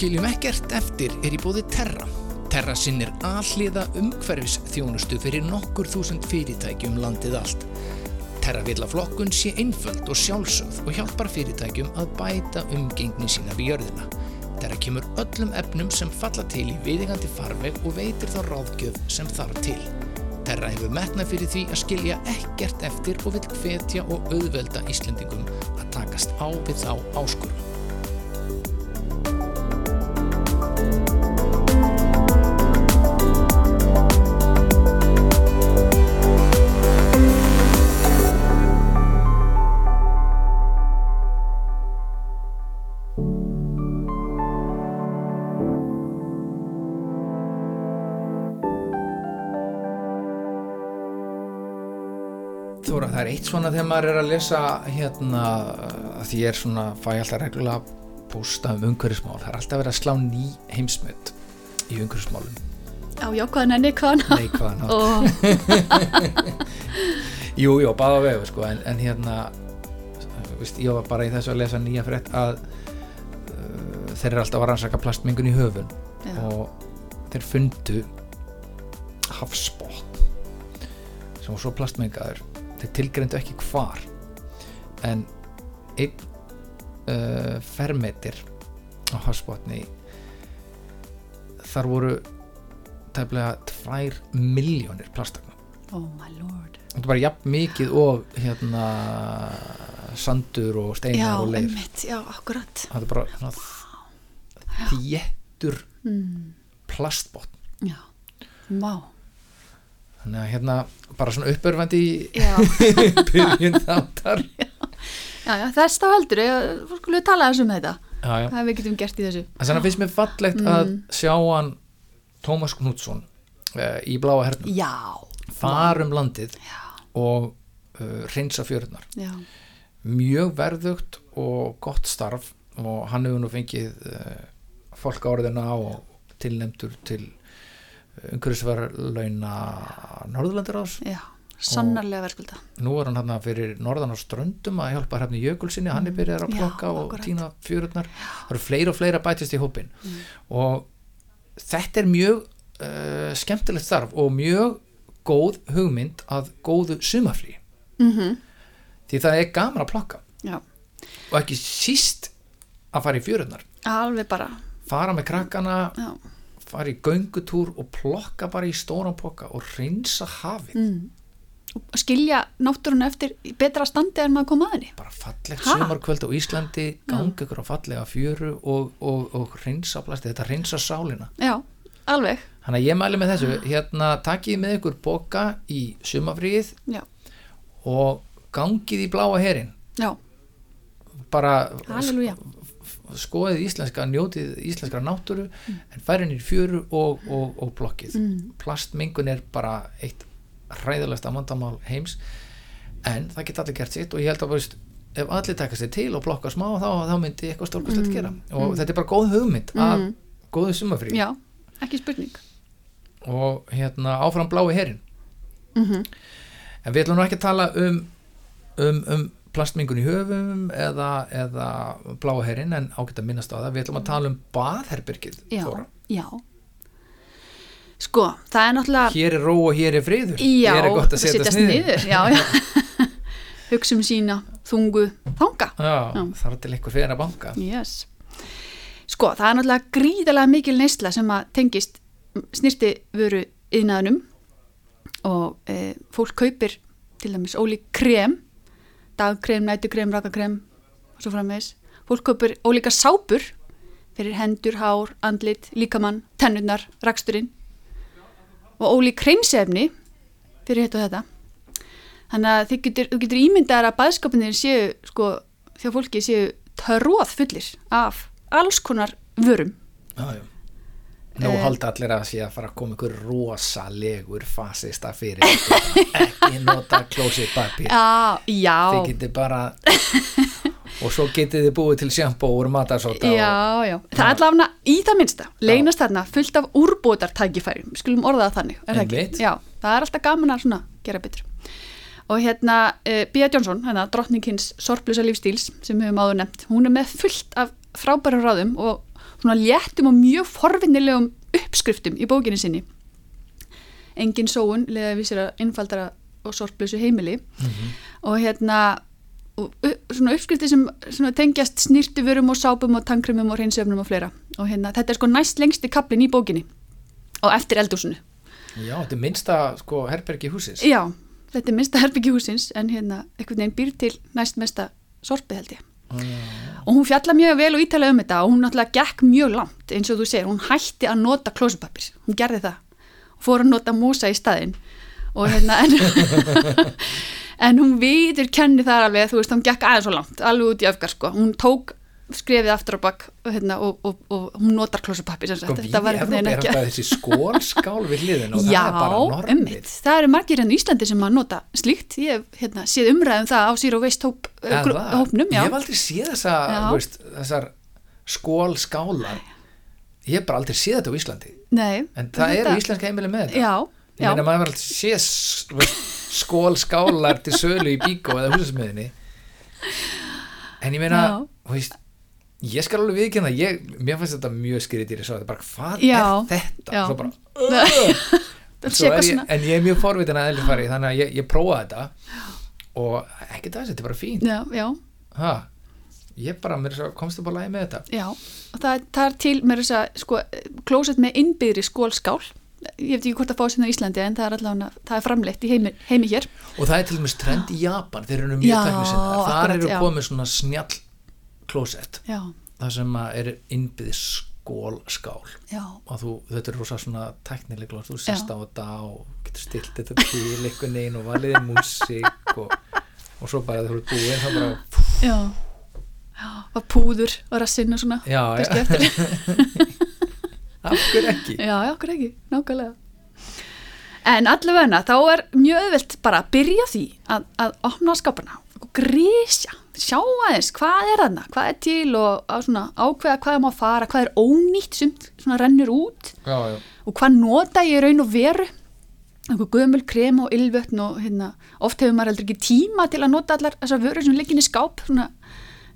Skiljum ekkert eftir er í bóði Terra. Terra sinnir alliða umhverfis þjónustu fyrir nokkur þúsund fyrirtækjum landið allt. Terra vil að flokkun sé einföld og sjálfsögð og hjálpar fyrirtækjum að bæta umgengni sína við jörðina. Terra kemur öllum efnum sem falla til í viðingandi farveg og veitir þá ráðgjöf sem þarf til. Terra hefur metnað fyrir því að skilja ekkert eftir og vil hvetja og auðvelda Íslendingum að takast á við þá áskorum. Þóra, það er eitt svona þegar maður er að lesa hérna, að því ég er svona fæ alltaf reglulega posta um umhverfismál, það er alltaf verið að slá ný heimsmynd í umhverfismálum. Já, já, hvaðan enni, hvaðan? Nei, hvaðan hátt og Jú, jú, báða vegu sko, en, en hérna veist, ég var bara í þessu að lesa nýja frétt að uh, þeir eru alltaf að rannsaka plastmengun í höfun Já. og þeir fundu hafsbótt sem var svo plastmengaður þeir tilgreindu ekki hvar. En einn uh, fermetir á hafsbótni þar voru tæplega tvær miljónir plastakna Oh my lord. Þetta bara jafn mikið og hérna sandur og Já, steinar og leir. einmitt, já, akkurat. Þetta er bara svona þéttur mm, plastbótt Já, vá þannig að hérna bara svona uppörfandi Já, byrjun þáttar. Já, já þess þá heldur ég, þú skulle tala þessum um þetta. Já, já. hvað við getum gert í þessu. Þannig finnst mér fallegt að Mm. sjá hann Tómas Knútsson uh, í bláa hernum. Já, fara um landið já, og uh, reynsa fjörðnar já, mjög verðugt og gott starf og hann hefur nú fengið uh, fólk áriðina og tilnefndur til umhverfisverðlauna Norðurlandir ás já Sannarlega verðskulda. Nú er hann hann fyrir norðan á ströndum að hjálpa hrefni Jökulsinni, hann er að Mm. Já, plokka og tína fjörurnar. Það eru fleira og fleira bætist í hópin Mm. og þetta er mjög uh, skemmtilegt starf og mjög góð hugmynd að góðu sumafrí mm því það er gaman að plokka. Já, og ekki síst að fara í fjörurnar. Alveg bara. Fara með krakkana, Já, fara í göngutúr og plokka bara í stóran poka og reynsa hafið. Mm. og skilja náttúrun eftir betra standi en maður kom að henni. Bara fallegt Ha? sumarkvöld á Íslandi ganga ykkur á fallega fjöru og, og, og reynsa plasti, þetta reynsa sálina. Já, alveg. Þannig að ég mæli með þessu. Hérna takið með ykkur boka í sumafríið Já, og gangið í bláa herin já, bara halleluja skoðið íslenska, njótið íslenskra náttúru en færin í fjöru og, og, og blokkið. Mm. plastmengun er bara eitt hræðilegsta vandamál heims en það geta allir gert sitt og ég held að veist, ef allir takast þið til og blokka smá þá, þá myndi eitthvað stórkostlegt gera. Og þetta er bara góð hugmynd að Mm. góðu sumafrí Já, ekki spurning. Og hérna áfram blái herin mm en við ætlum nú ekki að tala um um, um plastmengun í höfum eða, eða bláa herin en ágætt að minnast á það, við ætlum að tala um baðherbyrgið Já, Þóra. já. Sko, það er náttúrulega hér er ró og hér er friður. Já, hér er gott að setjast niður. niður Já, já. Hugsum sína, þungu, þanga þar til einhver fyrir að banka. Yes. Sko, það er náttúrulega gríðalega mikil neysla sem að tengist snirti vöru yðnaðunum og e, fólk kaupir til dæmis ólík krem dagkrem, nætukrem, rakakrem og svo framvegis. Fólk kaupir ólíka sápur fyrir hendur, hár, andlit, líkamann, tennurnar, raksturinn og ólík hreinsefni fyrir þetta og þetta. Þannig að þið getur, getur ímyndaðar að baðskapinir séu, sko, þjá fólki séu tróð fullir af alls konar vörum. já, já. Nú Eh. halda allir að sé að fara að koma ykkur rosalegur fasista fyrir ekki nota klósið papir þið getið bara og svo getið þið búið til sjampó úr matarsóta já, já. Það er allavega í það minnsta, leynast þarna fullt af úrbótartækifæri, skulum orða það þannig, er? Já, það er alltaf gaman að svona gera betur og hérna uh, Bia Johnson, hérna drottningins sorplusa lífstíls sem við höfum áður nefnt hún er með fullt af frábærum ráðum og svona léttum og mjög forvinnilegum uppskriftum í bókinni sinni. Engin sóun leða við sér að innfaldara og sorplusu heimili. Og hérna og svona uppskrifti sem svona tengjast snirtufurum og sápum og tankrumum og hreinsöfnum og fleira. Og hérna þetta er sko næst lengsti kaplin í bókinni og eftir eldúsinu Já, þetta er minnsta sko herbergi húsins. já, þetta er minnsta herbyggi húsins en hérna einhvern veginn býr til næst mesta sorpið held ég og hún fjalla mjög vel og ítalega um þetta og hún náttúrulega gekk mjög langt eins og þú segir, hún hætti að nota klósupapir, hún gerði það. Og fór að nota mosa í staðinn. Og hérna en, en hún viður kenni þar alveg þú veist, hún gekk aðeins svo langt, alveg út í öfgar sko, hún tók skrefið aftur á bakk og, hérna, og, og, og hún notar klósupapir Sko, við alltaf ekki þessi skólskál við hliðin og Já, það er bara normið. ummitt, það eru margir hérna í Íslandi sem að nota slíkt, ég hef hérna, séð umræðum það á Zero Waste hóp, Eða uh, grú- það? hópnum, já. Ég hef aldrei séð þessa, veist, þessar skólskálar. Ég hef bara aldrei séð þetta á Íslandi. Nei, En það eru íslenska heimili með þetta. Já, Ég meina maður var alltaf séð veist, skólskálar til sölu í bíkó eða húsasmiðinni. En ég meina, þú veist, ég skal alveg viðkynna, ég, mér fannst þetta mjög bara hvað Já, er þetta? já. Svo bara, Svo er ég, en ég er mjög forvitin að eðlifari þannig að ég, ég prófaði þetta. Og ekki það, þetta er bara fínt. Já, já, ha, ég bara mér svo, komst upp á lagi með þetta. Það, það er til með þess að sko, klósett með innbyðri skólskál. Ég veit ekki hvort að fá sinna í Íslandi en það er allavega, það er framleitt í heimi, heimi hér. Og það er til dæmis trend í Japan þeir eru mjög Já, tæknisinnar, þar eru komið svona snjall klósett, það sem er innbyði skólskál og þú, þetta er rosa svona tæknileg klós, þú sest á þetta og getur stilt þetta til einhvern veginn og valiðið músík og, og svo bara þú eru búin þá bara, já. Já, og púður og rassinn og svona já, já, hverju ekki? Já, okkur ekki, nákvæmlega. En allavegna, þá er mjög auðvelt bara að byrja á því að, að opna skápana og grísja, sjá aðeins hvað er þarna, hvað er til og ákveða hvað er maður að fara, hvað er ónýtt sem rennur út já, já, og hvað nota ég raun og veru einhver gömul krem og ylvötn og hérna, oft hefur maður heldur ekki tíma til að nota allar þessar vörur sem liggin í skáp svona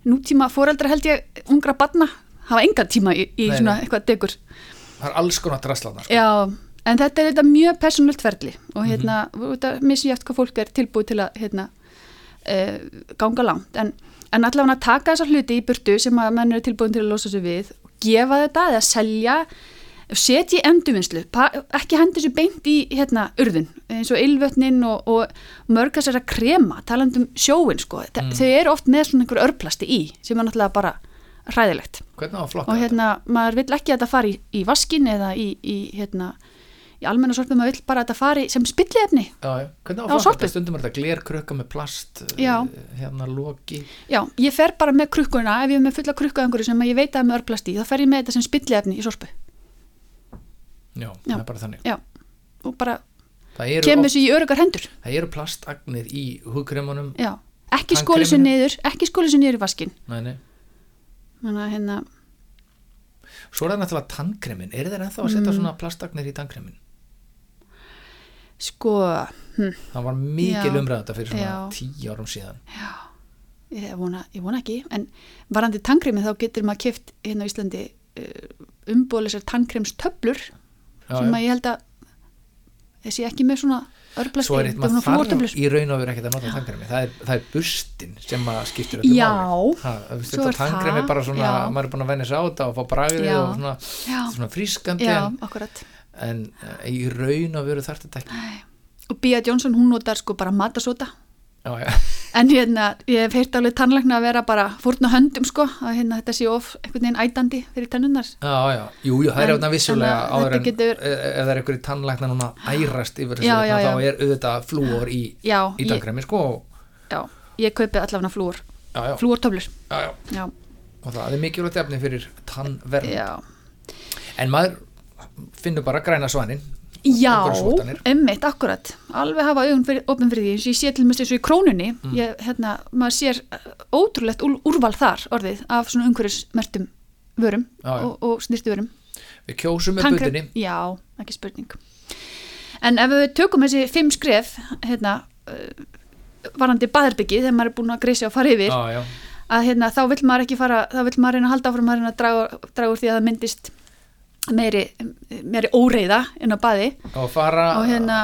nútíma foreldra held ég ungra barna hafa enga tíma í, í Nei, svona nei. eitthvað degur það er alls konar drasslaðnar sko. Já, en þetta er þetta mjög persónult ferli og hérna, mm -hmm. missi ég eftir hvað fólk er tilbúið til að hérna, ganga langt. En, en allavega að taka þessar hluti í burtu sem að menn eru tilbúin til að losa sig við og gefa þetta eða selja setja í endurvinnslu ekki hendi þessu beint í hérna, urðin eins og ylvötnin og, og mörg þessar að krema, talandum sjóin sko, mm. þau eru oft með svona einhver örplasti í sem er náttúrulega bara hræðilegt. Og hérna, maður vill ekki að þetta fari í, í vaskin eða í, í hérna í almenna sorpum, maður vill bara að þetta fari sem Já, já. Hvernig á Á sorpu. Stundum er þetta glerkrukka með plast, Já. eh, hérna loki. já, ég fer bara með krukkuna ef ég er með fulla krukku af einhverju sem ég veit að er með örplast í þá fer ég með þetta sem spilliefni í sorpu Já, Já. það er bara þannig. já, og bara kemur þessu í örugar hendur það eru plastagnir í húðkremunum. já, ekki skóli sér niður ekki skóli sér niður í vaskin þannig að hérna, Svo er það náttúrulega tannkremin. Er þeir ennþá að setja Mm. svona plastagnir í tannkremin? Sko hm, Það var mikil Já. umræða þetta fyrir svona Já. tíu árum síðan. ég vona, ég vona ekki en varandi tannkremi þá getur maður kift hérna á Íslandi umbóðlisar tannkremstöflur Já, sem já. að ég held að þessi ekki með svona örplasti, Svo er þetta maður þarf í raun og veru ekkert að nota tannkremi. Það er, það er bustin sem að skiptir öllu Já, máli. Ha, svo þetta er það, tannkremi er bara svona, já. maður er búin að venja sig á þetta og fá bragðið Já. og svona, Já. svona frískandi Já, en, akkurat en eh, í raun og veru þarf þetta ekki. og Bia Johnson hún notar sko bara matasóta. Já, já. en hérna, ég hef heyrt alveg tannlækna að vera bara fórna höndum sko að hérna þetta sé of einhvern veginn ætandi fyrir tennunnar Já, já, jú, jú, það er auðvitað vissulega að áður en getur- e- ef það er einhverju tannlækna núna ærast yfir þessu Já, þá er auðvitað flúor í, í tannkremi sko. Og, já, ég kaupi allavega flúor. Flúortöflur. Og það er mikilvægt efni fyrir tannverð já, en maður finnur bara græna svanin já emmitt, akkurat. Alveg hafa augun fyrir, opin fyrir því eins og ég sé til mest eins og í krónunni Mm. ég, hérna, maður sér uh, ótrúlegt úr, úrval þar orðið af svona umhverfismertum vörum Já, já. og, og snirtu vörum við kjósum með butinni Já, ekki spurning. En ef við tökum þessi fimm skref, hérna, uh, varandi baðherbyggi, þegar maður er búin að greisa og fara yfir, Já, já, að hérna, þá vill maður ekki fara, þá vill maður reyna að halda áfram að reyna að draga, draga úr því að það myndist meiri, meiri óreiða inn á baði og fara og hérna,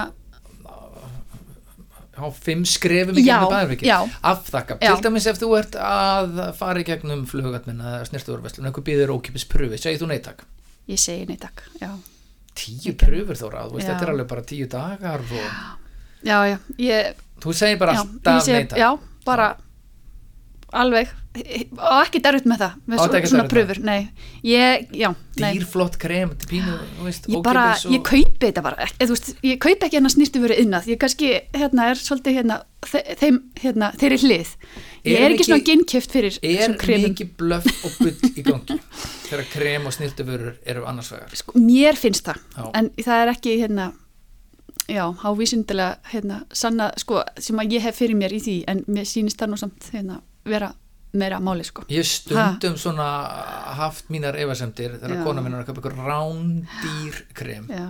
á fimm skrefum í Já, já. afþakka, Já. til dæmis ef þú ert að fara í gegnum flugatminn eða snirtuververslun, einhver býður ókipis pröfi segir þú neytak, ég segi nei takk, já. tíu pröfur þóra þú veist, Já. þetta er alveg bara tíu dagar og Já, já, ég, þú segir bara já, alltaf neytak já, bara alveg, og ekki derut með það, með svo, svona pröfur, ég, dýrflott krem, pínu veist, ég bara, ég kaupi þetta bara. Þú veist, ég kaupi ekki hérna snýrtu verið innað, ég kannski, hérna, er svolítið hérna, þe- þeim, hérna, þeirri hlið. Ég Er er ekki svona ginnkjöft fyrir er mikið blöff og bull í gangi? Þegar krem og snirtuvörur eru annars vegar. Sko, mér finnst það. Já. en það er ekki, hérna já, hávísindilega, hérna sanna, sko, sem að ég hef fyrir mér í því. En mér sýnist það nú samt, hérna vera meira máli, sko. Ég stundum svona haft mínar efasemdir þegar kona minn er að köpa ykkur rándýr krem. Já.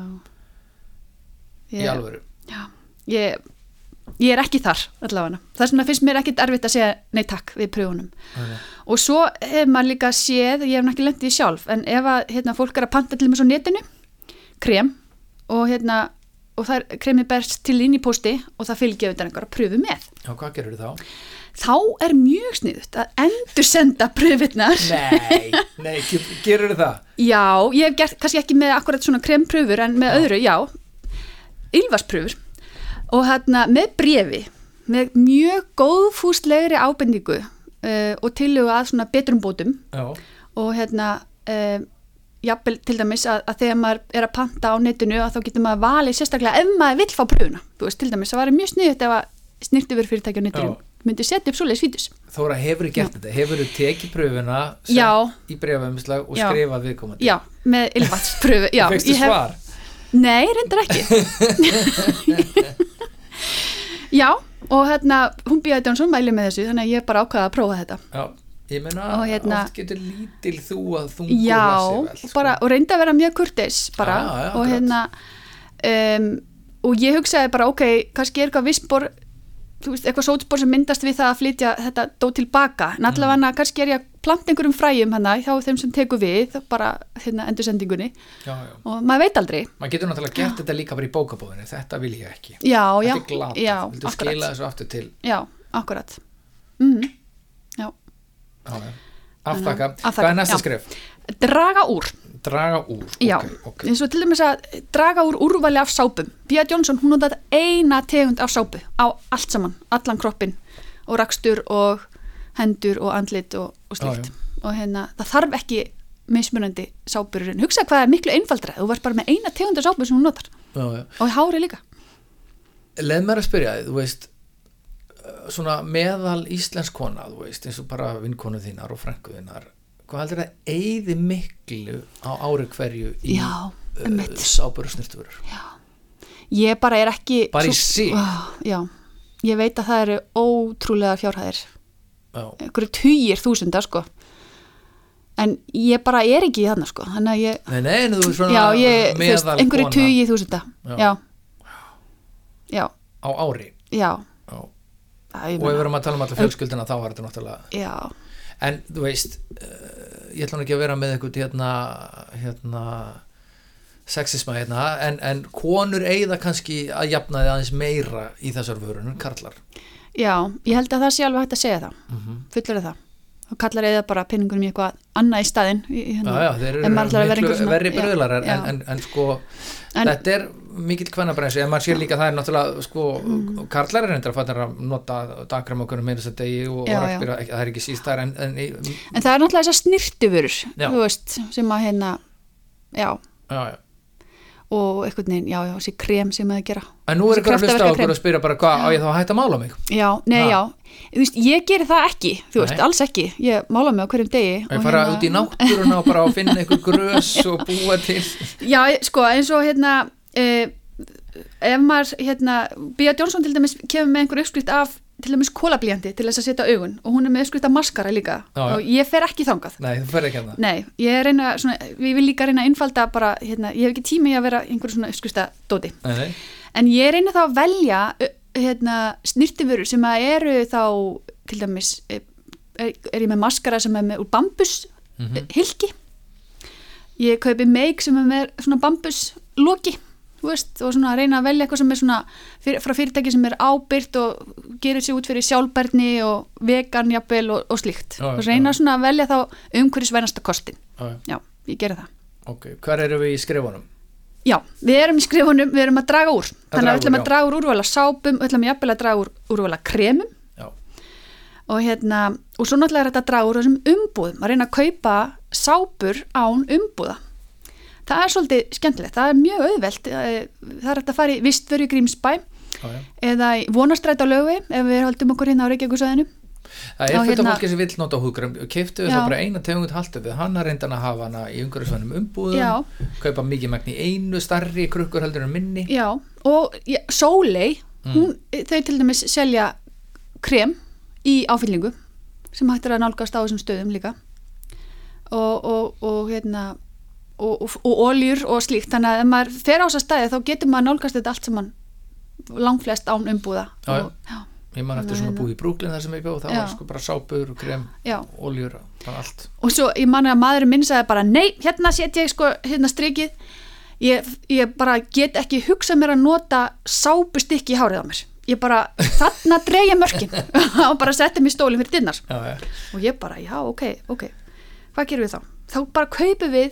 Í alvöru. já, ég ég er ekki þar allavega. Þess vegna finnst mér ekkit erfitt að segja nei takk við pröfunum Okay. og svo hefur maður líka séð ég hef náttúrulega ekki lendið í sjálf en ef að hérna, fólk er að panta til mér svo netinu krem og hérna og það er kremið berst til inn í posti og það fylgja auðvitað einhverja pröfu með. Já, hvað gerur þá? Þá er mjög sniðut að endur senda pröfurnar. Nei, nei, ge- gerur það? já, ég hef gert kannski ekki með akkurat svona krempröfur en með öðru, já. Ylvarspröfur og hérna með brefi með mjög góðfúslegri ábendingu uh, og tillögu að svona betrum bótum. Já, og hérna uh, jafnvel til dæmis að, að þegar maður er að panta á netinu að þá getur maður valið sérstaklega ef maður vill fá pröfuna. Þú veist til dæmis, það var mjög sniðut ef að snirtifur fyrirtæki á netinu Já. Myndi setja upp svoleiðis vítus Þóra, hefur þú gert þetta? Hefur þú tekið pröfuna Já. í brefumslag og Já. skrifað viðkomandi? já, með ylvatspröfu já, Fekstu ég hef- svar? Nei, reyndar ekki Já, og hérna hún býjaði Jónsson mæli með þessu þannig að ég bara ákvaða að prófa þetta Já, ég meina, Og hérna- oft getur lítil þú að þungur Já, lassi vel, og, bara, og reyndi að vera mjög kurteis bara, Já, já, og hérna um, og ég hugsaði bara ok, kannski er eitthvað vissbor þú veist, eitthvað sótspor sem myndast við það að flytja þetta dó tilbaka, en Mm. allavega kannski er ég að planta einhverjum fræjum hana hjá þeim sem tekur við, bara hérna endursendingunni. Já, já. og maður veit aldrei. Maður getur náttúrulega gert þetta líka bara í bókabóðinu, þetta vil ég ekki. Já, já, þetta er glata, já, viltu skila þessu aftur til? Já, akkurat. Mm Já, Já, já. Afþakka, Hvað er næsta já. skref? draga úr Draga úr. Já, Ok, ok. eins og til dæmis að draga úr úrvali af sápum. Bía Jónsson, hún notaði eina tegund af sápu á allt saman, allan kroppin og rakstur og hendur og andlit og, og slíkt. Já, Og hérna, það þarf ekki mismunandi sápurinn. Hugsa hvað er miklu einfaldra. Þú varst bara með eina tegund af sápu sem hún notar. Já. Og hári líka. Leð mér að spyrja þú veist, svona meðal íslensk kona, þú veist, eins og bara vinkonu þínar og frænku þínar, hvað heldur það eyði miklu á ári hverju í Já, uh, og snirtuvörur? Ég bara er ekki... Bara í svo- sig? Ah, ég veit að það eru ótrúlega fjárhæðir. Já, Einhverju tugir þúsunda, sko. En ég bara er ekki í þarna, sko. Þannig að ég... nei, nei, þú já, ég, veist, einhverju tugi þúsunda Já. já. á ári. já, Og ef við meina, erum að tala um alla fjölskyldina, þá var þetta náttúrulega já, en þú veist uh, ég ætla nú ekki að vera með eitthvað hérna, hérna sexisma hérna en, en konur eigða kannski að jafna þið aðeins meira í þessar vörunum, karlar já, ég held að það sé alveg hægt að segja það, mm. -hmm. fullur það og kallar eða bara penningunum í eitthvað annað í staðinn í, í já, hérna. já, þeir En að eru svona- verri bröðlar en, já. en, en sko En- þetta er mikill kvennabrensu en maður sér líka að það er náttúrulega sko, Mm. karlar er reyndar að fattar að nota dagram okkur meira þess að degi og, rakspíra, það er ekki síst þar en, en, en en það er náttúrulega Já. þú veist, sem að hérna já, já, já og einhvern veginn, já, já, þessi krem sem að gera En nú er ykkur að hlusta á okkur og spyrja bara hvað, á ég þá að hætta að mála mig? já, nei, Ha. já, þú veist, ég geri það ekki þú veist, Nei. alls ekki, ég mála mig á hverjum degi Ég og fara hérna- út í náttúruna og bara finna einhver grös og búa til Já, sko, eins og hérna uh, ef maður hérna, Bía Jónsson til dæmis kemur með einhver uppskrift af til dæmis kólablíjandi til þess að setja augun og hún er með uppskrift af maskara líka Já, já. og ég fer ekki þangað. Nei, þú fer ekki að það Nei, ég reyna svona, við vil líka reyna að innfalda bara, hérna, ég hef ekki tími að vera einhver svona uppskrifta dóti. Nei, en ég reyna þá að velja hérna, snirtifurur sem að eru þá til dæmis er, er er ég með maskara sem er með úr bambus Mhm. hilki ég kaupi meik sem er með svona bambus loki veist, og svona að reyna að velja eitthvað sem er svona fyr, frá fyrirtæki sem er ábyrt og gerir sig út fyrir sjálfbærni og vegan jafnvel og, og slíkt. Já, og reyna já. svona að velja þá umhverjusvænasta kostin Já, já. ég gera það. Ok, hvar eru við í skrifunum? Já, við erum í skrifunum, við erum að draga úr. Þannig draga að við ætlum að draga úr úrvala sápum við ætlum jafnvel að draga úr úrvala kremum. Já, og hérna, og svo náttúrulega er þetta að draga úr þessum umbúðum, að reyna að kaupa sápur án umbúða. Það er svolítið skemmtilegt, það er mjög auðvelt eh, það er já, já. eða vonastrætt á lögu ef við höldum okkur hérna á Reykjavíkusæðinu Það er fullt af hérna- fólki sem vill nota húðkrem Keiftu við þá bara eina tegund haltu við Hann að reyndan að hafa hana í umhverfisvænum umbúðum. Já. Kaupa mikið magn í einu starri krukkur heldur en minni. Já, og Sóley hún, þau til dæmis selja krem í áfyllingu sem hægt er að nálgast á þessum stöðum líka. Og, og, og hérna og, og, oljur og slíkt. Þannig að ef maður fer á þessa stæði þá getur maður nálgast þetta allt saman langflest án umbúða Já, og, já, Ég man eftir svona búið í Brooklyn þar sem ég bjóð Það Já. var sko bara sápur, krem, já. oljur bara allt. Og svo ég manna að maðurinn minn sagði bara nei, hérna set ég sko hérna strikið. Ég, ég bara get ekki hugsað mér að nota sápustykki í hárið á mér. Ég bara, þarna dreigja mörkin. Og bara setti mér stólinn fyrir dinnar og ég bara, já, ok, ok. Hvað gerum við þá? Þá bara kaupum við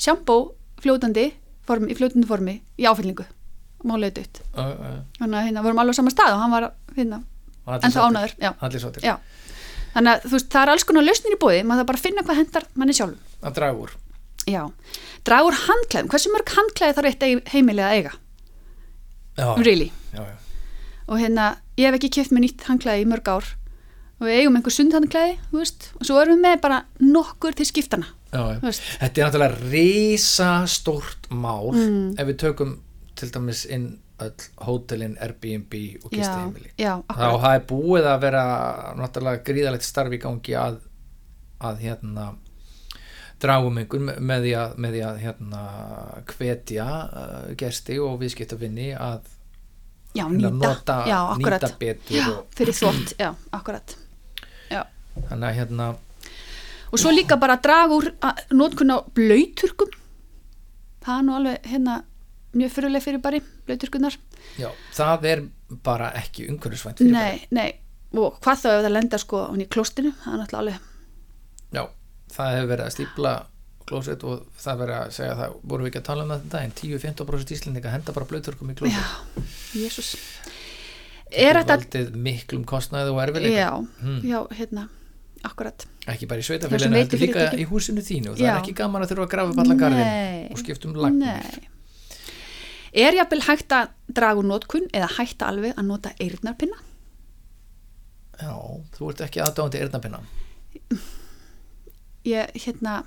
sjampó fljótandi formi, í fljótandi formi í áfyllingu já, já. þannig að hérna vorum alveg á sama stað og hann var hérna, Og allir en það sáttir. ánæður þannig að þú veist, það er alls konar lausnir í búði maður það bara finna hvað hendar manni sjálfum Að draga úr Já, dragur handklæðum, hversu mörg handklæði þarf eitt heimili að eiga? Já, Really? já, já. Og hérna, ég hef ekki keft með nýtt handklæði í mörg ár og við eigum einhver sundhandklæði, þú veist, og svo erum við með bara nokkur til skiptana. Þetta er náttúrulega risastórt mál Mm. ef við tökum til dæmis inn öll hótelin, Airbnb og gistaheimili akkurat. það er búið að vera náttúrulega gríðalegt starf í gangi að, að hérna dráum einhver með- því að, með því að hérna hvetja uh, gesti og viðskiptafinni að Já, nýta, nota, já, nýta betur og, fyrir þvott, já, akkurat. Já. þannig að hérna Og svo líka bara að draga úr nótkun á blöyturkum. Það er nú alveg hérna mjög fyrirlega fyrir bari, blöyturkunar. já, það er bara ekki umhverfisvænt fyrir Nei, nei, og hvað þá ef það lenda sko í klostinu, það er náttúrulega alveg, Já, það hefur verið að stípla klósett og það verið að segja það voru við ekki að tala um þetta en 10-15% íslendinga henda bara blöyturkum í klósett já, jésús. Er þetta, valdið miklum kostnaði og erfiðleika já, Hmm. já, hérna, akkurat. ekki bara í sveitafélaginu veitir heldur líka í húsinu þínu og það Já. er ekki gaman að þurfa að grafa upp allan garðin og skipta um lagnir. Er jafnvel hægt að draga úr nótkun eða hægt alveg að nota eyrnarpinna? Já, þú ert ekki aðdáðandi eyrnapinna Ég, hérna,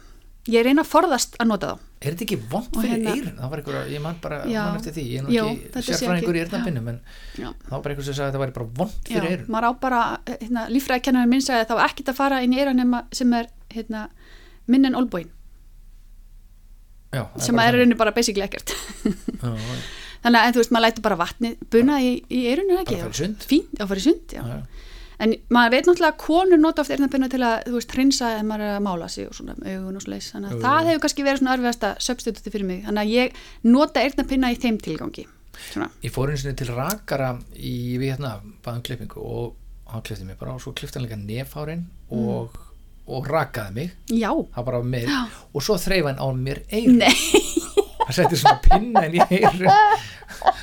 ég reyna að forðast að nota þá. Er þetta ekki vond fyrir hérna- eyrun? Það var einhver, ég man bara Já. man eftir því, ég er nú ekki sérfræðingur í eyrnapinnum en Já. það var bara einhver sem sagði að þetta væri bara vond Já, fyrir eyrun maður á bara, hérna, líffræðikennarinn minn sagði að það var ekkert að fara inn í eyrun nema sem er, hérna, minn en olbúin, Já, sem er þannig. raunin bara basically ekkert. Já, já, Þannig að, þú veist, maður lætur bara vatni buna í, í eyrun, ekki? Bara í sund. Fínt, já, fyrir sund, já. En maður veit náttúrulega að konur nota oft eyrnabinna til að, þú veist, hreinsa ef maður er að mála sig og svona með augun og leis. Þannig að það hefur kannski verið svona örfiðasta substituti fyrir mig. Þannig að ég nota eyrnabinna í þeim tilgangi. Svona, Ég fór einu sinni til rakara í Vietna, baðum klippingu og hann klippti mig bara og svo klippti hann líka nefhárin og, og rakaði mig. Já, það bara með. Já. og svo þreif hann á mér nei, hann setti svona pinna inn í eyrun.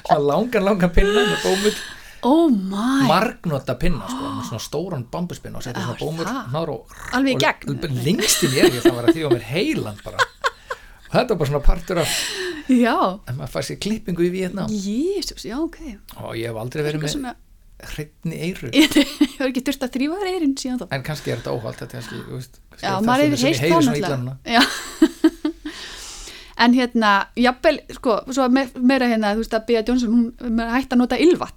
Svona langan langan pinna með bómull, oh my, margnota pinna sko, svona stóran bambuspinna og setti Já, svona bómull það. og, Alveg í og gegn. lengst inn í eyrun það var að því á mér heilan bara. Og þetta var bara svona partur af já, en maður fær sér klippingu í Vietnam jésús, já, ok. og ég hef aldrei verið með hreitni eyru ég hefur ekki þurft að þrýfa eyrun síðan þá. en kannski er þetta óhald þetta er kannski, veist, kannski Já, er maður hefur heilt það náttúrulega. Já. en hérna, jafnvel, sko, svo me meira hérna, þú veist að Bea Johnson, hún er hægt að nota ylvat,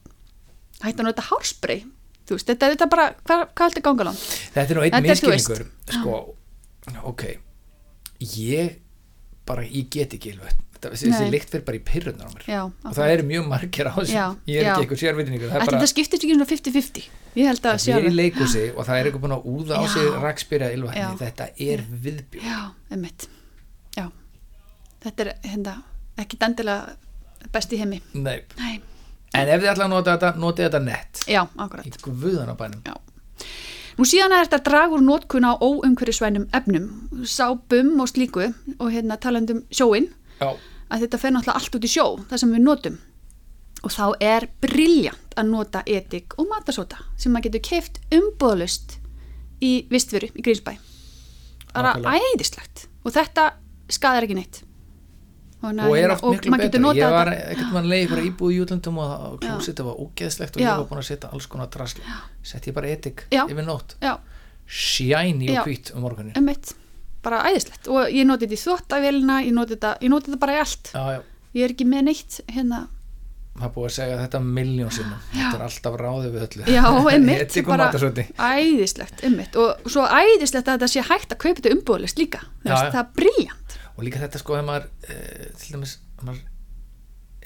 hægt að nota hárspray, þú veist, þetta, þetta bara, hvað, hvað heldur ganga langt? þetta er nú einn er, miskilningur sko, ok ég bara, ég get ekki ylvöld þetta, þessi lykt fyrir bara í pyrrunar á mér. Já, og það eru mjög margir á þessu. Ég er já. ekki eitthvað sérvitningur það bara þetta skiptist ekki svona 50-50 ég held að að sé vera í alveg leikhúsi og það er eitthvað búin að úða á sig rakspyrja ylvatni, Já. þetta er viðbjörn já, emmitt já, þetta er hérna ekki dendilega best í heimi. Nei. Nei. en ef þið ætla að nota þetta, notið þetta nett. Já, akkurat. Í guðanabænum Já. Nú síðan er þetta úr notkun á óumhverjusvænum efnum, sápum og slíku og hérna talandum sjóin já, að þetta fer náttúrulega allt út í sjó, það sem við notum. Og þá er briljant að nota etik og matasóta sem maður getur keift umbóðlust í vistveru í Grímsbæ. Það er æðislegt. Og þetta skadar ekki neitt. Að og er hérna- oft miklu notað ég var þetta- ekkert mann leið ykkur íbúð í útlöndum og og klósitið var ógeðslegt og Já. ég var búin að setja alls konar drasl. Sett ég bara etik Já. yfir nótt. Shiny og hvít um morgunin emmitt, bara æðislegt. Og ég noti þetta í þvóttavélina, ég noti þetta, ég noti þetta bara í allt. já, já, Ég er ekki með neitt hérna. Það er búið að segja þetta miljón sinnum. Þetta er alltaf ráðið við öllu. Já, einmitt, bara æðislegt, einmitt. Og svo æðislegt að þetta sé hægt að kaupa þetta umbúðlist líka, Já, veist, það er briljant og líka þetta sko þegar maður e, til dæmis maður,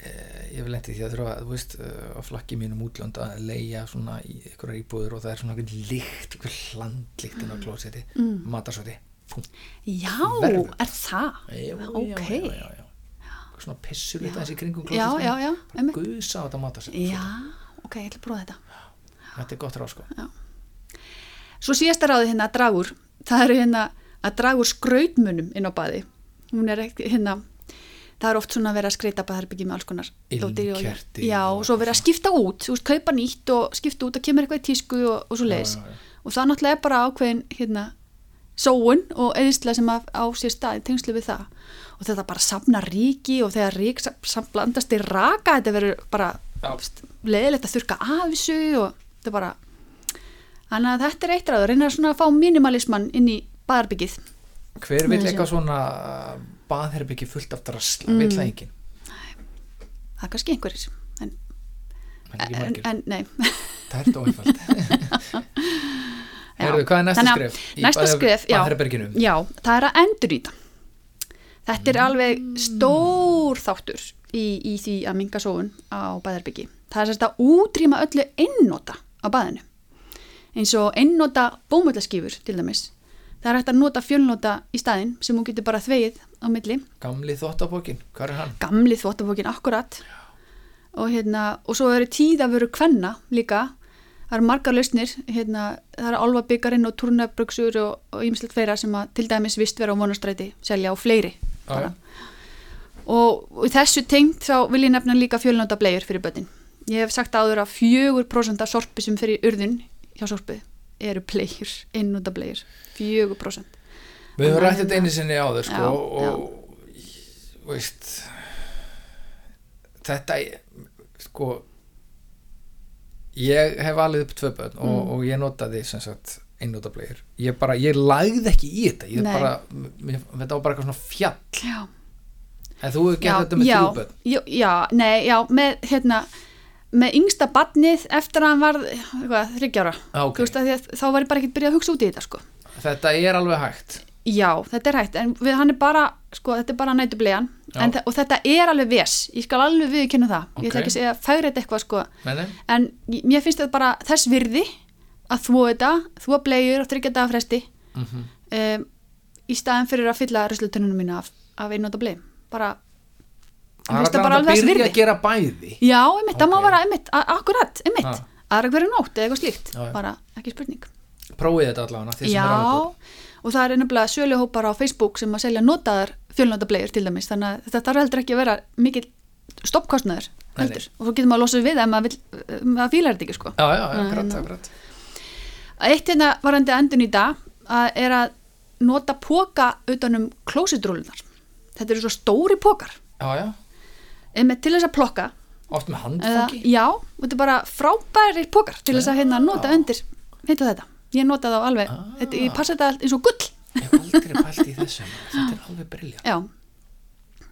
e, ég vil lendi því að þurfa þú veist, e, á flakki mínum útlönd að leia svona í ykkur íbúður og það er svona lykt, einhver hlandlykt inn á klósiti, mm. matasóti Pú, Já, Verður. er það? já, Ok. já, já, já, já. svona pissur lítið þessi kringum Já, klósiti já, já, einmitt. Guðsa á þetta matasóti Já, ok, ég ætla að prófa þetta. Þetta er gott ráð sko. Svo síðasta ráði hérna að draga úr það eru hérna að draga úr skrautmunum inn á baði. Hún er ekki hérna það er oft svona verið að skreita baðherbyggi með alls konar Ilmkerti Já, og svo verið að skipta út, þú veist, kaupa nýtt og skipta út og kemur eitthvað í tísku og, og svo leiðis. Já, já, já. og það náttúrulega er bara ákveðin hérna, sóun og eðislega sem á sér stað í tengslu við það. Og þetta bara safna ríki og þegar rík blandast í raka þetta verður bara leðilegt að þurka af þessu og þetta bara þannig að þetta er eitt ráður, reyna svona að fá minimalismann inn í baðarbyggið hver vil eitthvað svona baðherbyggi fullt af drasla, mm. vill það enginn? Það er kannski einhverjir en, en, margir. en nei. Það er dóifald Já. Heyrðu, hvað er næsta Þannig skref? Í næsta skref, já, baðherberginu? já, það er að endurnýta þetta er alveg stór þáttur í, í því að minga sóun á baðherbyggi það er sérst að útrýma öllu einnota á baðinu. Eins og einnota bómullaskífur til dæmis. Það er hægt að nota fjölnota í staðinn sem hún getur bara þvegið á milli. Gamli þvottabókin, hvað er hann? gamli þvóttafókin akkurat. Og hérna og svo eru tíðavöru kvenna líka það eru margar lausnir hérna, það eru álfabyggarinn og turnabruksur og, og ýmislegt fleira sem að til dæmis vist vera á vonastræti selja á fleiri Já, já. og, og þessu tengt þá vil ég nefna líka fjölnóta bleiur fyrir börnin. Ég hef sagt áður að 4% af sorpi sem fyrir urðun hjá sorpi eru bleiur, einnóta bleiur 4% Við höfum Þannig að rætt þetta hérna- einu sinni áður sko, Já, og þú veist þetta sko ég hef alveg upp tvö börn og, Mm. og ég notaði sem sagt einnótablegir ég bara, ég lagði ekki í þetta. Ég Nei. bara, mér, þetta var bara eitthvað svona fjall. Já. En þú hefur gert þetta með þrjú börn? Já, já, nei, já, með hérna með yngsta badnið eftir að hann var eitthvað, þryggjára Ah, ok. Þú veist, þá var ég bara ekki byrjað að hugsa út í þetta sko. þetta er alveg hægt. Já, þetta er hægt. En við, hann er bara, sko, þetta er bara nætublegan þa- og þetta er alveg ves. Ég skal alveg viðkynna það, Ok. ég ætla ekki að segja fægrið eitthvað sko, Meni? en mér finnst þetta bara þess virði að þvó þetta, þvó bleiur og þryggja daga fresti Mm -hmm. um, í staðin fyrir að fylla reslutunum mína af, af einnóta bleim bara það finnst það bara að alveg þess byrja virði. að gera bæði? Já, einmitt, það má vera einmitt, akkurat, einmitt, Ah. aðra hverju nótt eða eitthvað slíkt, Já, bara ekki spurning. prófið þetta allavega og það er nefnilega söluhópar á Facebook sem að selja notaðar fjölnótablegur til dæmis, þannig að þetta þarf heldur ekki að vera mikil stoppkostnaður Nei, heldur, og svo getur maður að losa við ef maður, maður fílar þetta ekki sko. já, já, Nei, akkurat, hérna. akkurat Eitt hérna varandi endun í dag að er að nota póka utanum klósitrúlunar. Þetta eru svo stóri pókar, já, já, einmitt til þess að plokka oft með eða, handfangi já, þetta er bara frábæri pókar til þess að hérna nota Já. undir heitu þetta, ég nota þá alveg Ah. þetta, ég passa þetta eins og gull ég hef aldrei pælt í þessu maður. þetta er alveg brilja já,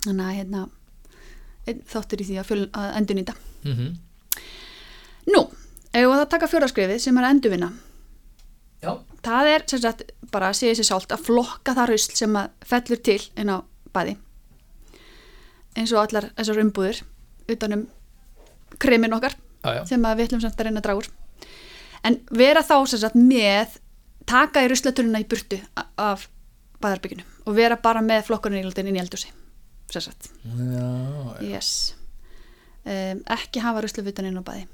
þannig að hérna þáttur í því að, að endurnýta. Mm -hmm. nú, ef það taka fjóraskrefið sem er að endurvinna. Já, það er sem sagt bara að segja sér sált að flokka það rusl sem að fellur til inn á baði. Eins og allar þessar umbúðir utanum kremin okkar já, já, sem að við ætlum samt að reyna að draga úr. En vera þá sem sagt með taka í ruslatöluna í burtu af baðarbygginu og vera bara með flokkurinn inn í eldhúsi sem sagt, já yes. Um, ekki hafa ruslafutan inn á baði.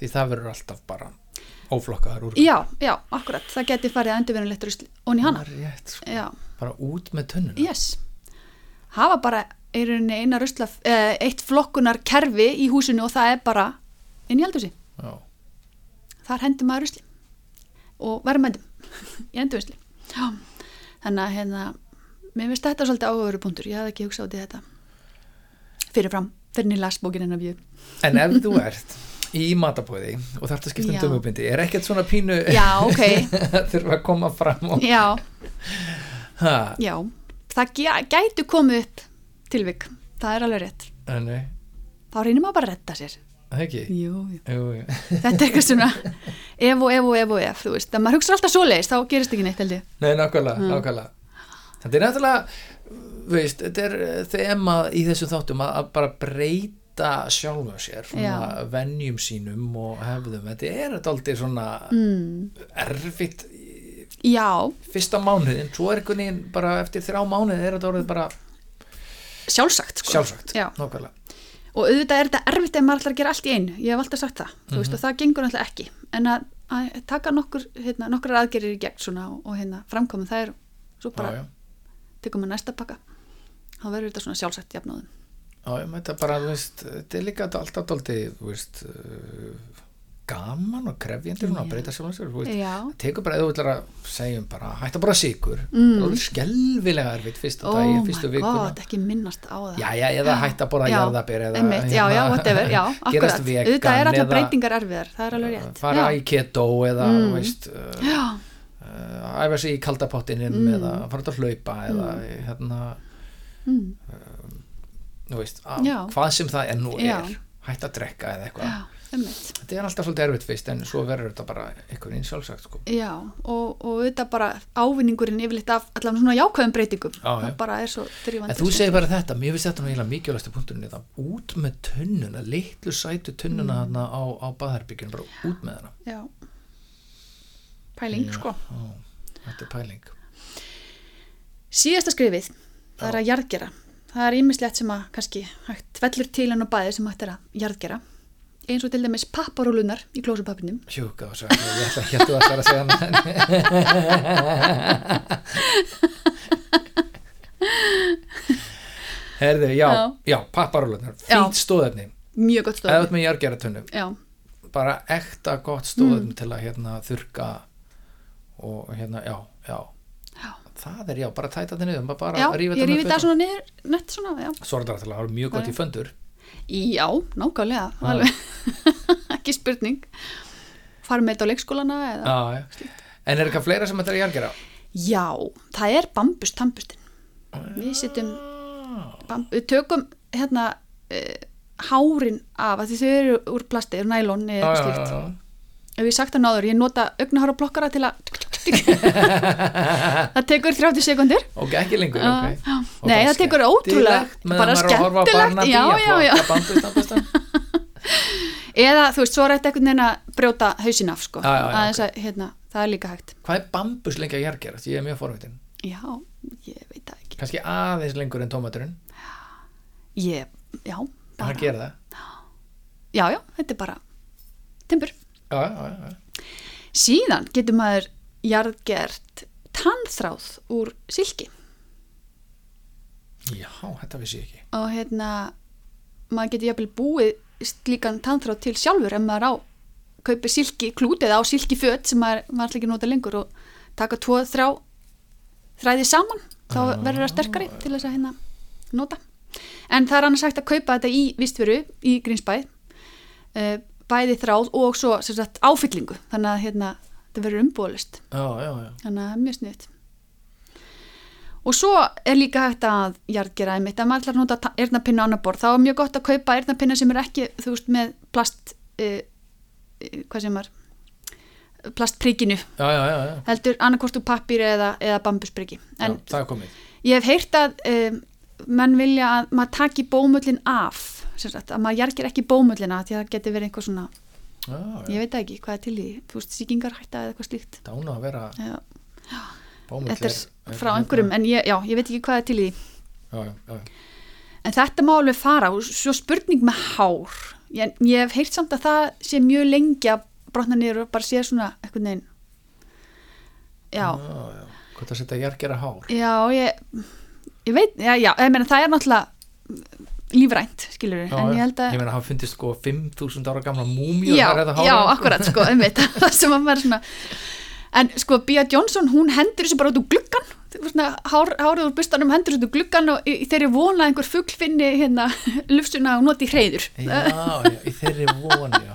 Því það verður alltaf bara óflokkaðar úr. Já, já, akkurat, það geti farið að endurverðanlegt rusli og í hana, rétt, sko. bara út með tönnuna yes. Hafa bara í rauninni eina rusla eh, eitt flokkunar kerfi í húsinu og það er bara inn í eldhúsi. Já, þar hendur maður rusli og verðmændum í endurvisli þannig að hérna mér finnst þetta svolítið áhugaveru punktur. Ég hafði ekki hugsað út í þetta. Fyrirfram, fyrir nýja lasbókin hennar við en ef þú ert í matabóði og þarft að skipta um dömubindi er ekkert svona pínu já, ok, þurfa að koma fram og já, já. Það gæ- gætu komið upp tilvik, það er alveg rétt. En nei, þá reynir maður bara að redda sér það ekki jú, jú. jú, jú. þetta er eitthvað svona ef og ef og ef og ef, þú veist að maður hugsa alltaf svoleiðis, þá gerist ekki neitt held ég nei, nákvæmlega, nákvæmlega þetta er náttúrulega þú veist, þetta er eh, þema í þessum þáttum að, bara breyta sjálfum sér svona Já. venjum sínum og hefðum þetta er aldrei svona mm. erfitt já, fyrsta mánuðin, svo er einhvern veginn bara eftir þrjá mánuði er þetta orðið bara sjálfsagt sko. sjálfsagt, já. nákvæmlega og auðvitað er þetta erfitt ef maður ætlar að gera allt í einu. Ég hef alltaf sagt það, þú veist, og það gengur alltaf ekki. En að, að taka nokkur hérna, nokkur aðgerir í gegn svona og, og hérna framkomum það er, svo bara já, já. tekum við næsta pakka. Þá verður þetta svona sjálfsagt jafnóðum. Já, ég þetta bara, þú veist, þetta er líka alltaf dálítið, þú veist, uh, gaman og krefjendur og breyta já, það tekur bara, ef þú ætlar að segjum bara, hætta bara sigur, Mm. það er skelvilega erfitt fyrsta oh daginn, my fyrstu vikuna. god, ekki minnast á það Já, já, eða hætta bara að jarðabir eða einmitt, já, já, whatever, já, akkurat auðvitað er alltaf breytingar erfiðar, það er alveg rétt fara já. í keto eða, Mm. veist, uh, uh, æfa sig í kaldapottinum Mm. eða fara út að hlaupa eða, hérna, mm, þú veist, að, hvað sem það er nú Já. er, hætta að drekka eða eitthvað. Já, Þetta er alltaf svolítið erfitt fyrst en svo verður þetta bara einhvern veginn sjálfsagt sko. Já, og, og auðvitað bara ávinningurinn yfirleitt af allavega svona jákvæðum breytingum Já, já. það bara er svo drifandi En þú segir bara þetta, mér finnst þetta eiginlega mikilvægstu punkturinn þetta, út með tunnuna, litlu sætu tunnuna Mm. þarna á, á baðherbyggjun, bara út með hana. Já Pæling, Já, sko Ó, þetta er pæling. Síðasta skrifið, það er að jarðgera það er ímislegt sem að kannski hægt vellur til hann og bæði sem hægt er að jarðgera eins og til dæmis papparúlunar í klósupapinum Hjúka og svo, ég ætla að héttu að það að segja hana. Herðu, já, já, Já. papparólunar, Já. fýtt stóðefni, mjög gott eða út stóð með jargera tunnu, Já, bara ekta gott Mm. stóðefni til að hérna þurka og hérna, já, já, það er já, bara tæta þetta niður, bara já ég rífi það svona niður nett svona, já Svo er þetta mjög gott í föndur. Já, nákvæmlega, alveg. Ekki spurning. Fara með þetta á leikskólana eða? Já, já. En er eitthvað fleira sem þetta er að jargera? Já, það er bambus tannbustin Við sittum bamb, við tökum hérna uh, hárin af því þau eru úr plasti, eru nælon Já, eða já, já. ef ég sagt það náður, ég nota augnahára blokkara til að það tekur 30 sekundir Ok, ekki lengur, Já, ok. já. Og Nei, það tekur ótrúlega bara skemmtilegt, já, já, já. eða þú veist, svo er þetta einhvern veginn að brjóta hausin af sko, Já, já, já, Aðeins að, hérna, það er líka hægt Hvað er bambus lengi að jargera? Ég er mjög forvitin. Já, ég veit það ekki Kannski aðeins lengur en tómaturinn. ég, Já, bara hann gera það. Já, já, þetta er bara timbur Já, já, já, já. Síðan getur maður jarðgert tannþráð úr silki. Já, þetta vissi ég ekki. og hérna maður getur jafnvel búið slíkan tannþráð til sjálfur ef maður á kaupir silki klút eða á silki föt sem maður, maður ætla ekki nota lengur og taka tvo, þrjá þræði saman þá verður það sterkari til þess að hérna nota. En það er annars hægt að kaupa þetta í vistveru í Grínsbæ uh, bæði þráð og svo sagt, áfyllingu. Þannig að hérna, þetta verður já. þannig að það er mjög sniðt og svo er líka hægt að jarðgera einmitt, að maður ætlar að nota eirnapinna á annar borð, þá er mjög gott að kaupa eirnapinna sem er ekki, þú veist, með plast uh, hvað sem er plastprikinu. Já, já, já, já. heldur annarkvort úr pappír eða, eða bambuspriki. En það ég hef heyrt að um, menn vilja að maður taki bómullin af sagt, að maður jargir ekki bómullina því að það geti verið einhver svona, Já, ég veit ekki hvað er til í? Þú veist, sýkingar hætta eða eitthvað slíkt? Dánu að vera þetta er frá einhverjum en ég, já, ég veit ekki hvað er til í. Já, já, en þetta má alveg fara og svo spurning með hár. Ég, ég hef heyrt samt að það sé mjög lengi að brotna niður og bara sé svona eitthvað neginn já, já, já. Hvað það setja jargera hár? já, ég ég veit, já, já, ég meina það er náttúrulega lífrænt, skilur Já, en ég held að Ég meina, hann fundist sko 5.000 ára gamla múmíu já, já, akkurat, sko, einmitt. Það sem að vera svona en sko, Bia Johnson, hún hendur þessu bara út úr gluggan svona, hár, hárið úr bustanum hendur þessu út úr gluggan og í, þeirri vona einhver fugl finni hérna lufsuna og noti hreiður. Já, já, í þeirri voni, já.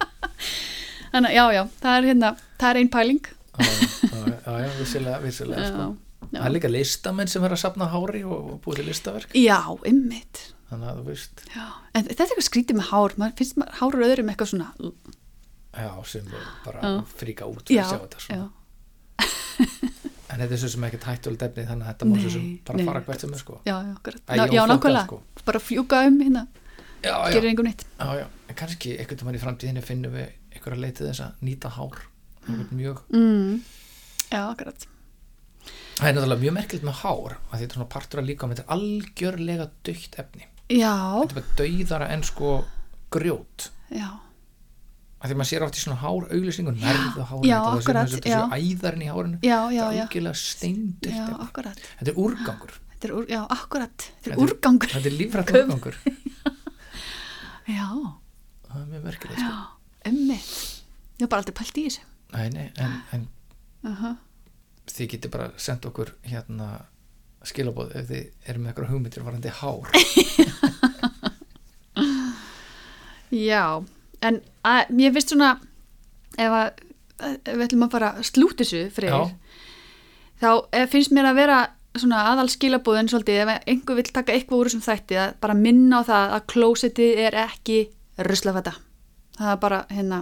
þannig, já, já, það er hérna það er einn pæling. Já, já, já, já, vissilega, vissilega, sko. Já, Það er líka listamenn sem verður að sapna hári og, og búið til listaverk. já, einmitt Þannig að þú veist, já. en þetta er eitthvað skrítið með hár maður finnst maður hárur öðrum eitthvað svona já, sem bara Já. fríka út já. En þetta er svo sem ekkert hættulegt efni þannig að þetta má svo sem bara nei. fara hvert sem er, sko. já, nákvæmlega sko. bara fjúka um hérna, gerir einhver neitt já, já. En kannski einhvern veginn í framtíðinni finnum við einhverja leitið þess að nýta hár. Er mjög mm. já, akkurat Það er náttúrulega mjög merkilt með hár að þetta er svona partur að líka þetta er algjörlega dögt efni. Já, þetta er bara dauðara en sko grjót. Já, að því maður sér oft í svona hár auglýsingun nærðu hárinu, Já, þetta akkurat, þetta já. séu æðarinn í hárinu. Já, já, þetta er já algjörlega steindögt já, efni. akkurat. Þetta er úrgangur, þetta er, úr, já, akkurat, þetta Þetta er er- úrgangur. þetta er lífrætt Köf. úrgangur. Já, það er mjög merkilegt já, sko. emmitt ég hef bara aldrei pælt í þessu. Nei, nei, en, en uh þið getið bara sendt okkur hérna skilabóð ef þið eru með eitthvað hugmyndir varandi hár. Já, en að, mér finnst svona ef, að, ef við ætlum að fara þessu fyrir þá eh, finnst mér að vera svona aðal skilabúðin svolítið ef einhver vill taka eitthvað úr þessum þætti að bara minna á það að klósettið er ekki ruslafætta það er bara hérna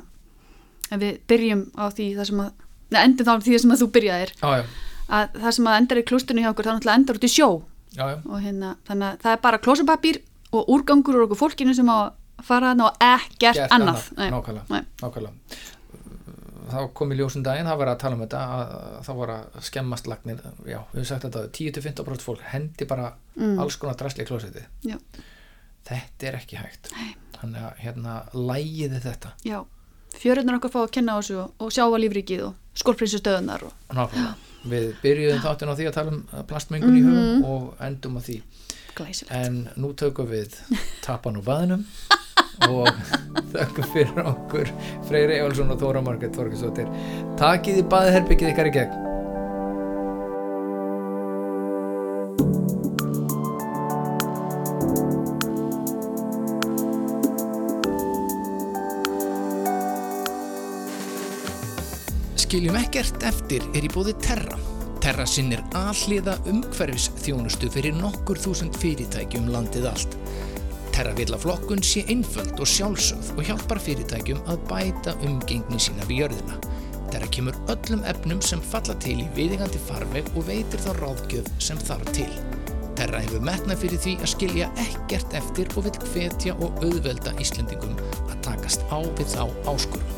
ef við byrjum á því það sem að endum þá því sem að þú byrjaðir. Já, að það sem að endar í klóstunni hjá okkur það náttúrulega endar út í sjó. Já, og hérna þannig að það er bara klósupapír og úrgangur úr okkur fólkinu sem á að fara þarna og ekkert Gert annað, Nei. nákvæmlega, Nei. nákvæmlega. Þá kom í ljósum daginn, það var að tala um þetta að þá var að skemmast lagnir já, við hefum sagt þetta, 10-15% fólk hendi bara Mm. alls konar drasli í klósetti Já. þetta er ekki hægt. Þannig að hérna lægiði þetta. Já, fjörurnar okkar fá að kenna á þessu og, og sjáva lífríkið og skólprinsu stöðunar og nákvæmlega, við byrjuðum þáttin á því að tala um plastmengun í Mhm. hugum og endum á því. Glæsilegt. en nú tökum við tapan úr baðinum og þökkum fyrir okkur Freyri Evalsson og Þóra Margrét Þorgesdóttir takið í baðherbyggið ykkar í gegn Skiljum ekkert eftir er í bóði Terra. Terra sinnir alliða umhverfis þjónustu fyrir nokkur þúsund fyrirtækjum landið allt. Terra vil að flokkun sé einföld og sjálfsögð og hjálpar fyrirtækjum að bæta umgengni sína við jörðina. Terra kemur öllum efnum sem falla til í viðingandi farveg og veitir þá ráðgjöf sem þarf til. Terra hefur metnað fyrir því að skilja ekkert eftir og vil hvetja og auðvelda Íslendingum að takast á við þá áskurum.